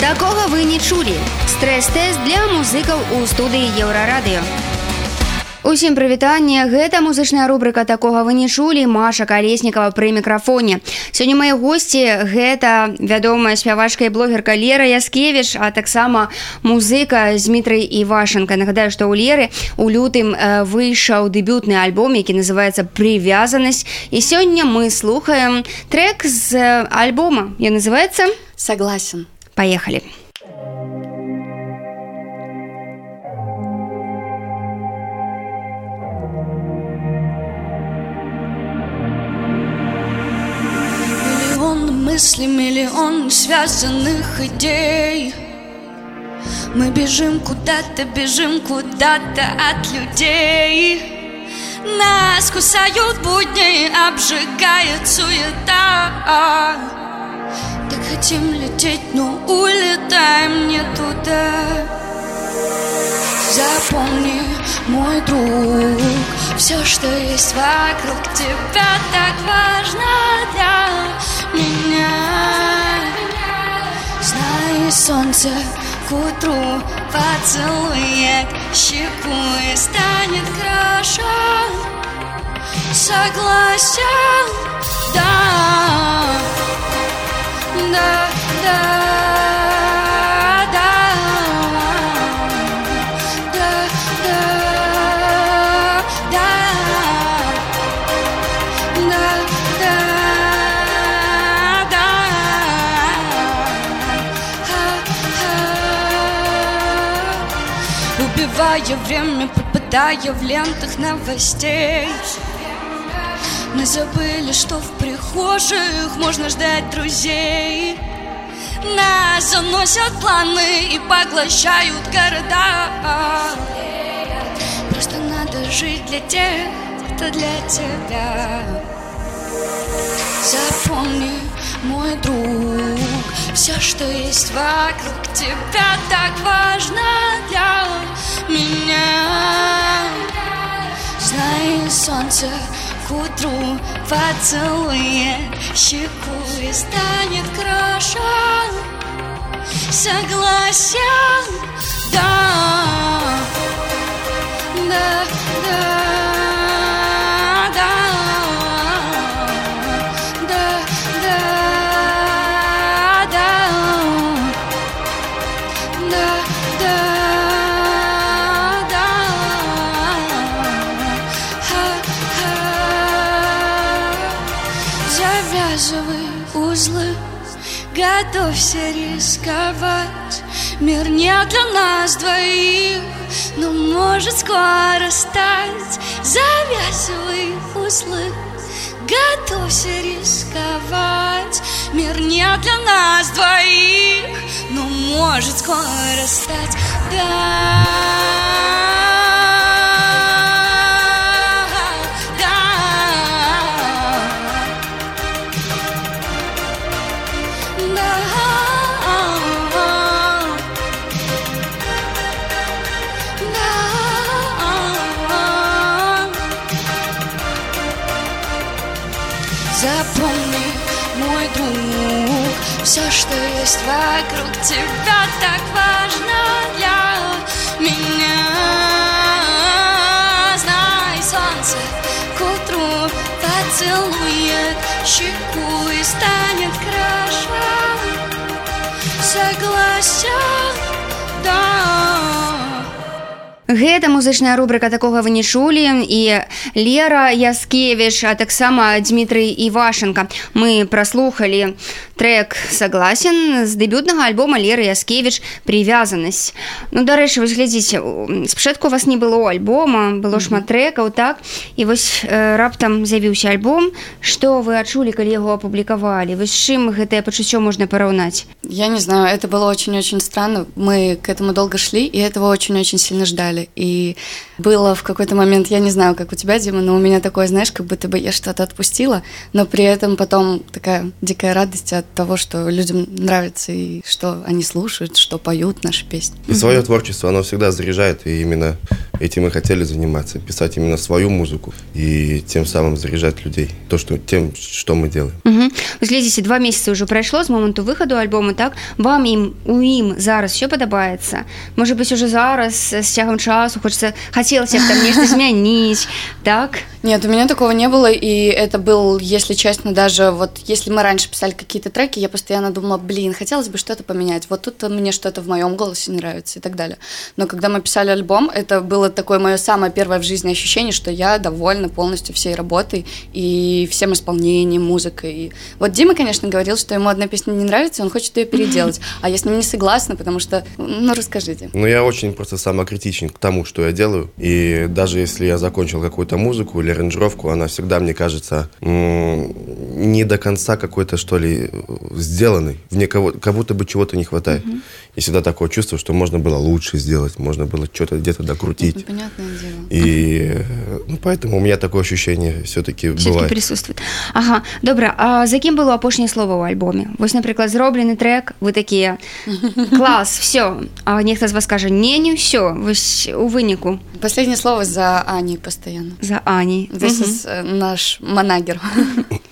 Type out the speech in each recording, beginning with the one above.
Такога вы не чулі. Стрэс-тэст для музыкаў у студыі еўрарадыё. Усім прывітанне гэта музычная рубрика такога вы не чулі Маша калеснікава пры мікрафоне сёння мае госці гэта вядомая спявачка і блогерка Лера Яскевіч а таксама музыка Змітрый Івашенко нагадаю што ў леры у лютым выйшаў дэбютны альбом які называется привязанасць і сёння мы слухаем трек з альбома я называется согласен поехали. Мысли миллион связанных идей. Мы бежим куда-то, бежим куда-то от людей. Нас кусают будни, обжигает суета хотим лететь, но улетаем не туда Запомни, мой друг, все, что есть вокруг тебя, так важно для меня. Знай, солнце к утру поцелует щеку и станет краше. Согласен, Убивая время, пропадая в лентах новостей Мы забыли, что в прихожих можно ждать друзей. Нас заносят планы и поглощают города. Просто надо жить для тех, кто для тебя. Запомни, мой друг Все, что есть вокруг тебя Так важно для меня. Знай, солнце утру поцелует щеку и станет краше Согласен, да, готовься рисковать. Мир не для нас двоих, но может скоро стать. Завязывай узлы, готовься рисковать. Мир не для нас двоих, но может скоро стать. Да Все, что есть вокруг тебя, так важно для меня. Знай, солнце к утру поцелует щеку и станет краше. Согласен. Гэта музычная рубрика такога вы не чулі і Лера Яскевіч, а таксама Дмітрый Івашенко. Мы праслухалі трек согласен з дэбютнага альбома Леры Яскевіч привязанасць. Ну дарэчы, вось глядзіце, спачатку вас не было альбома, было шмат трекаў так і вось э, раптам з'явіўся альбом, што вы адчулі, калі яго апублікавалі. Вось чым гэтае пачуццё можна параўнаць? Я не знаю, это было очень-очень странно. Мы к этому долго шли, и этого очень-очень сильно ждали делали. И было в какой-то момент, я не знаю, как у тебя, Дима, но у меня такое, знаешь, как будто бы я что-то отпустила, но при этом потом такая дикая радость от того, что людям нравится и что они слушают, что поют наши песни. И свое творчество, оно всегда заряжает, и именно этим мы хотели заниматься, писать именно свою музыку и тем самым заряжать людей, то, что, тем, что мы делаем. Угу. Глядзіце, два месяца уже прайшло з моманту выхаду альбома, так? Вам ім, у ім зараз що падабаецца? Можа быць, уже зараз з цягам часу хочется, хотелось б там нешта змяніць, так? Нет, у меня такого не было, и это был, если честно, даже вот если мы раньше писали какие-то треки, я постоянно думала, блин, хотелось бы что-то поменять, вот тут мне что-то в моем голосе нравится и так далее. Но когда мы писали альбом, это было такое мое самое первое в жизни ощущение, что я довольна полностью всей работой и всем исполнением, музыкой. И вот Дима, конечно, говорил, что ему одна песня не нравится, он хочет ее переделать, а я с ним не согласна, потому что, ну, расскажите. Ну, я очень просто самокритичен к тому, что я делаю, и даже если я закончил какую-то музыку или аранжировку, она всегда, мне кажется, не до конца какой-то, что ли, сделанный. В кого, как будто бы чего-то не хватает. Mm-hmm. И всегда такое чувство, что можно было лучше сделать, можно было что-то где-то докрутить. Это понятное дело. И ну, поэтому у меня такое ощущение все-таки все бывает. присутствует. Ага, добре. А за кем было опошнее слово в альбоме? Вот, например, зробленый трек, вы такие, класс, все. А некто из вас скажет, не, не все, у вынику. Последнее слово за Аней постоянно. За Аней. This угу. is наш манагер.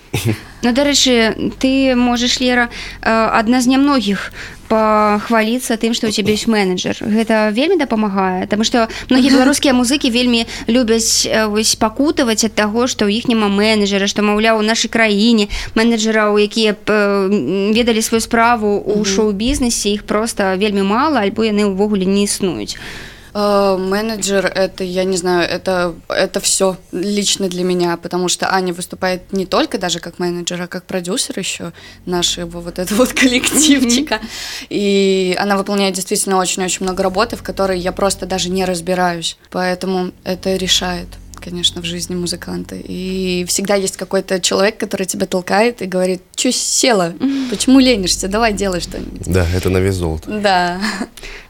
Ну, дарэчы ты можаш лера адна з нямногіх пахваліцца тым што у цябе ёсць менеджер гэта вельмі дапамагае Таму што многія беларускія музыкі вельмі любяць вось пакутаваць ад таго што ў іх няма менеджера што маўляў у нашай краіне менеджераў якія ведалі сваю справу у шоу-бізнесе іх просто вельмі мала альбо яны ўвогуле не існуюць Э, менеджер это, я не знаю, это, это все лично для меня, потому что Аня выступает не только даже как менеджер, а как продюсер еще нашего вот этого вот коллективчика. И она выполняет действительно очень-очень много работы, в которой я просто даже не разбираюсь. Поэтому это решает конечно, в жизни музыканта. И всегда есть какой-то человек, который тебя толкает и говорит, что села, почему ленишься, давай делай что-нибудь. Да, это на вес золота. Да.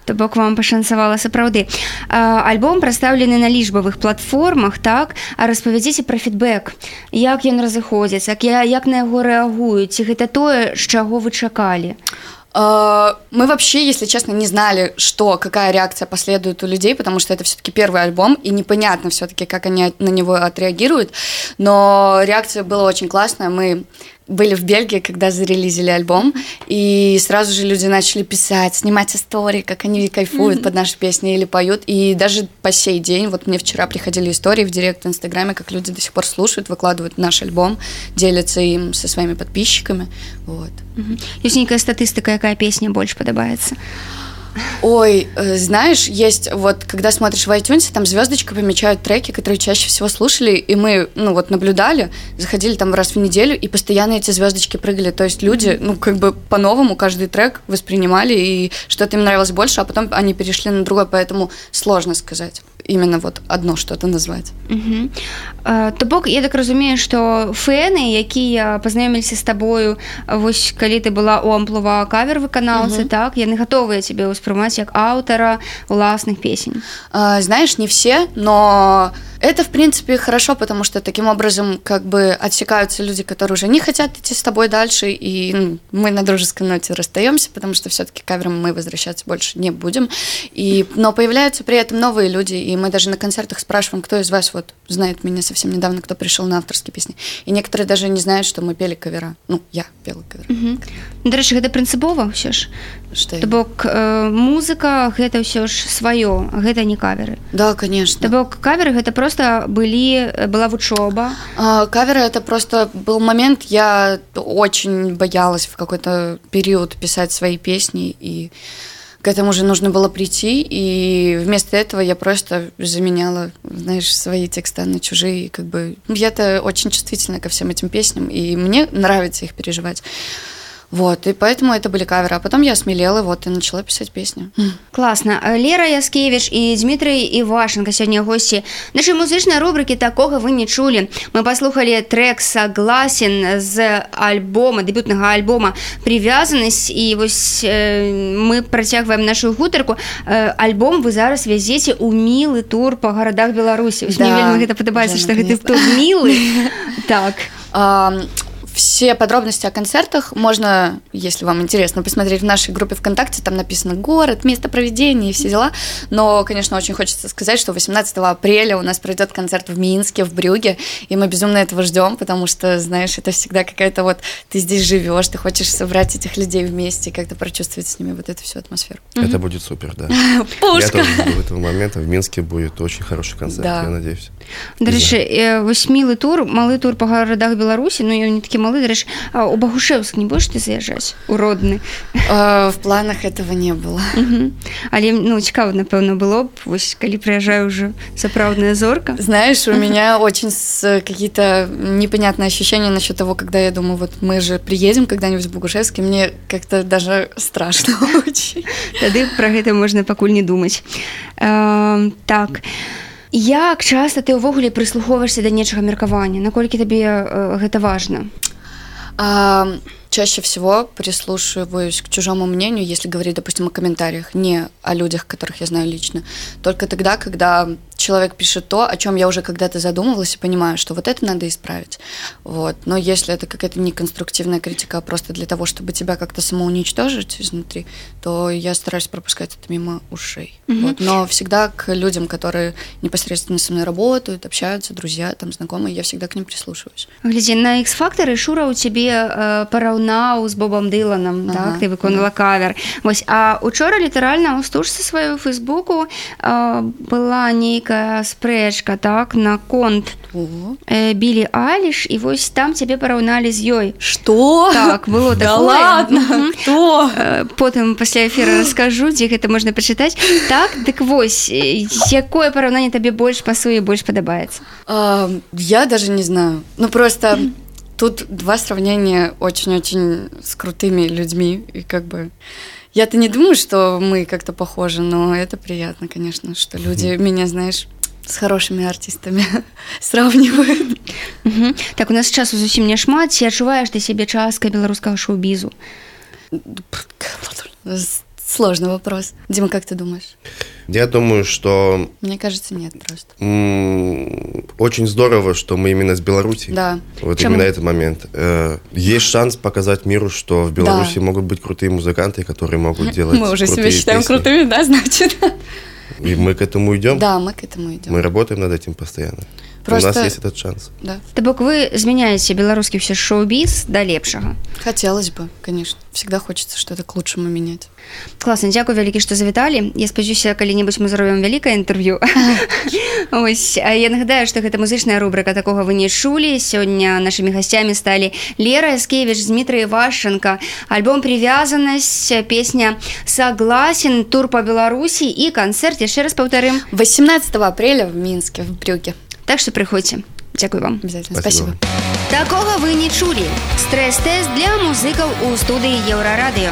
То бок вам пашанцавала сапраўды. Альбом прадстаўлены на лічбавых платформах, так, а распавядзіце пра фідбэк. Як ён разыходзіцца, як, як на яго рэагуюць, ці гэта тое, з чаго вы чакалі? а, мы вообще, если честно, не знали, что, какая реакция последует у людей, потому что это все-таки первый альбом, и непонятно все-таки, как они на него отреагируют. Но реакция была очень классная. Мы были в Бельгии, когда зарелизили альбом, и сразу же люди начали писать, снимать истории, как они кайфуют mm-hmm. под наши песни или поют. И даже по сей день, вот мне вчера приходили истории в директ в Инстаграме, как люди до сих пор слушают, выкладывают наш альбом, делятся им со своими подписчиками. Вот. Mm-hmm. Есть некая статистика, какая песня больше подобается? Ой, э, знаешь, есть вот, когда смотришь в iTunes, там звездочка помечают треки, которые чаще всего слушали, и мы, ну вот, наблюдали, заходили там раз в неделю, и постоянно эти звездочки прыгали. То есть люди, ну, как бы по-новому каждый трек воспринимали, и что-то им нравилось больше, а потом они перешли на другой, поэтому сложно сказать именно вот одно что-то назвать. Угу. То бок я так разумею, што фэны, якія пазнаёміліся з табою вось калі ты была у амплува кавер выканаўцы, угу. так яны гатовыя цябе ўспрымаць як аўтара уласных песень. А, знаешь, не все, но это, в принципе, хорошо, потому что таким образом как бы отсекаются люди, которые уже не хотят идти с тобой дальше, и ну, мы на дружеской ноте расстаемся, потому что все-таки кавером мы возвращаться больше не будем. И, но появляются при этом новые люди, и мы даже на концертах спрашиваем, кто из вас вот знает меня совсем недавно, кто пришел на авторские песни. И некоторые даже не знают, что мы пели кавера. Ну, я пела кавера. Угу. До речі, гэта прынцыпова ўсё. То бок э, музыка гэта ўсё ж сваё, гэта не каверы. Да, конечно. То бок каверы гэта просто былі была вучоба. А, каверы это просто был момент, я очень боялась в какой-то период писать свои песни и к этому же нужно было прийти, и вместо этого я просто заменяла, знаешь, свои тексты на чужие, как бы я-то очень чувствительна ко всем этим песням, и мне нравится их переживать. Вот, и поэтому это были каверы. А потом я смелела, вот, и начала писать песни. Класна. Э, Лера Яскевіч і Дмітрый Івашенко сёння госці нашай музычнай рубрыкі такога вы не чулі. Мы паслухалі трек согласен з альбома дэбютнага альбома прывязанасць і вось э, мы працягваем нашу гутарку. Э, альбом вы зараз вязеце ў мілы тур па гарадах Беларусі. Да, мне вельмі гэта падабаецца, што гэты тур мілы. так. А, все подробности о концертах можно, если вам интересно, посмотреть в нашей группе ВКонтакте. Там написано город, место проведения и все дела. Но, конечно, очень хочется сказать, что 18 апреля у нас пройдет концерт в Минске, в Брюге, и мы безумно этого ждем, потому что, знаешь, это всегда какая-то вот ты здесь живешь, ты хочешь собрать этих людей вместе, как-то прочувствовать с ними вот эту всю атмосферу. Это будет супер, да. Пушка! Я тоже жду этого момента. В Минске будет очень хороший концерт, Да. я надеюсь. Дарэчы э, вось мілы тур малы тур па гарадах беларусі ну ён не такі малы дарэч а у багушеўск не будешь ты заязджаць у родны? Э, В планах этого не было. Мгм. але ну цікава напэўна было б вось калі прыязджаю уже сапраўдная зорка. Знаешь, у меня очень какие-то непонятные ощущения насчет того, когда я думаю, вот мы же приедем когда-нибудь в Богушевск, и мне как-то даже страшно очень. тады пра гэта можна пакуль не думаць. Э, так. Як часта ты ўвогуле прыслухоўваешься да нечага меркавання? Наколькі табе э, гэта важна А, чаще всего прислушиваюсь к чужому мнению, если говорить, допустим, о комментариях, не о людях, которых я знаю лично. Только тогда, когда человек пишет то, о чем я уже когда-то задумывалась и понимаю, что вот это надо исправить. Вот. Но если это какая-то неконструктивная критика, а просто для того, чтобы тебя как-то самоуничтожить изнутри, то я стараюсь пропускать это мимо ушей. Вот. Но всегда к людям, которые непосредственно со мной работают, общаются, друзья, там, знакомые, я всегда к ним прислушиваюсь. глядзі на X-фактары шура у цябе э, параўнаў з Бобам Дыланам Ага, так ты выконала кавер Вось а учора літаральна ў стужцы сваю фейсбуку э, была нейкая спрэчка так на конт э, білі Аліш і вось там цябе параўналі з ёй Что? Так, было Да такое. ладно? Э, потым пасля эфира раскажу дзе гэта можна пачытаць так дык вось э, якое параўнанне табе больш пасуе больш падабаецца А, я даже не знаю. Ну просто тут два сравнения очень-очень с крутыми людьми. И как бы я-то не думаю, что мы как-то похожи, но это приятно, конечно, что люди меня, знаешь, с хорошими артистами сравнивают. Мгм. так у нас часу зусім не шмат ці адчуваеш ты сябе часткай беларускага шоу-бізу С- Сложный вопрос. Дима, как ты думаешь? Я думаю, что Мне кажется, нет просто. очень здорово, что мы именно с Беларуси. Да. Вот Чем- именно этот момент. Э, Есть шанс показать миру, что в Беларуси могут быть крутые музыканты, которые могут делать Мы уже себя считаем песни. крутыми, да, значит? И мы к этому идем. Да, мы к этому идем. Мы работаем над этим постоянно. У Просто- нас есть этот шанс. Да. То бок вы змяняеце беларускі ўсё шоу-біз да лепшага Хотелось бы, конечно. Всегда хочется что-то к лучшему менять. класна дзякую вялікі што завіталі я спадзяюся калі-небудзь мы зробім вялікае інтэрв'ю ось а я нагадаю што гэта музычная рубрика такога вы не чулі сёння нашымі гасцямі сталі лера скевіч дмітрый вашенко альбом привязанасць песня согласен тур по беларусі і канцэрт яшчэ раз паўтарым 18 апреля в Минске, в Брюге. так што прыходзьце дзякуй вам Обязательно. Спасибо. Спасибо. такога вы не чулі стрэс-тэст для музыкаў у студыі еўрарадыё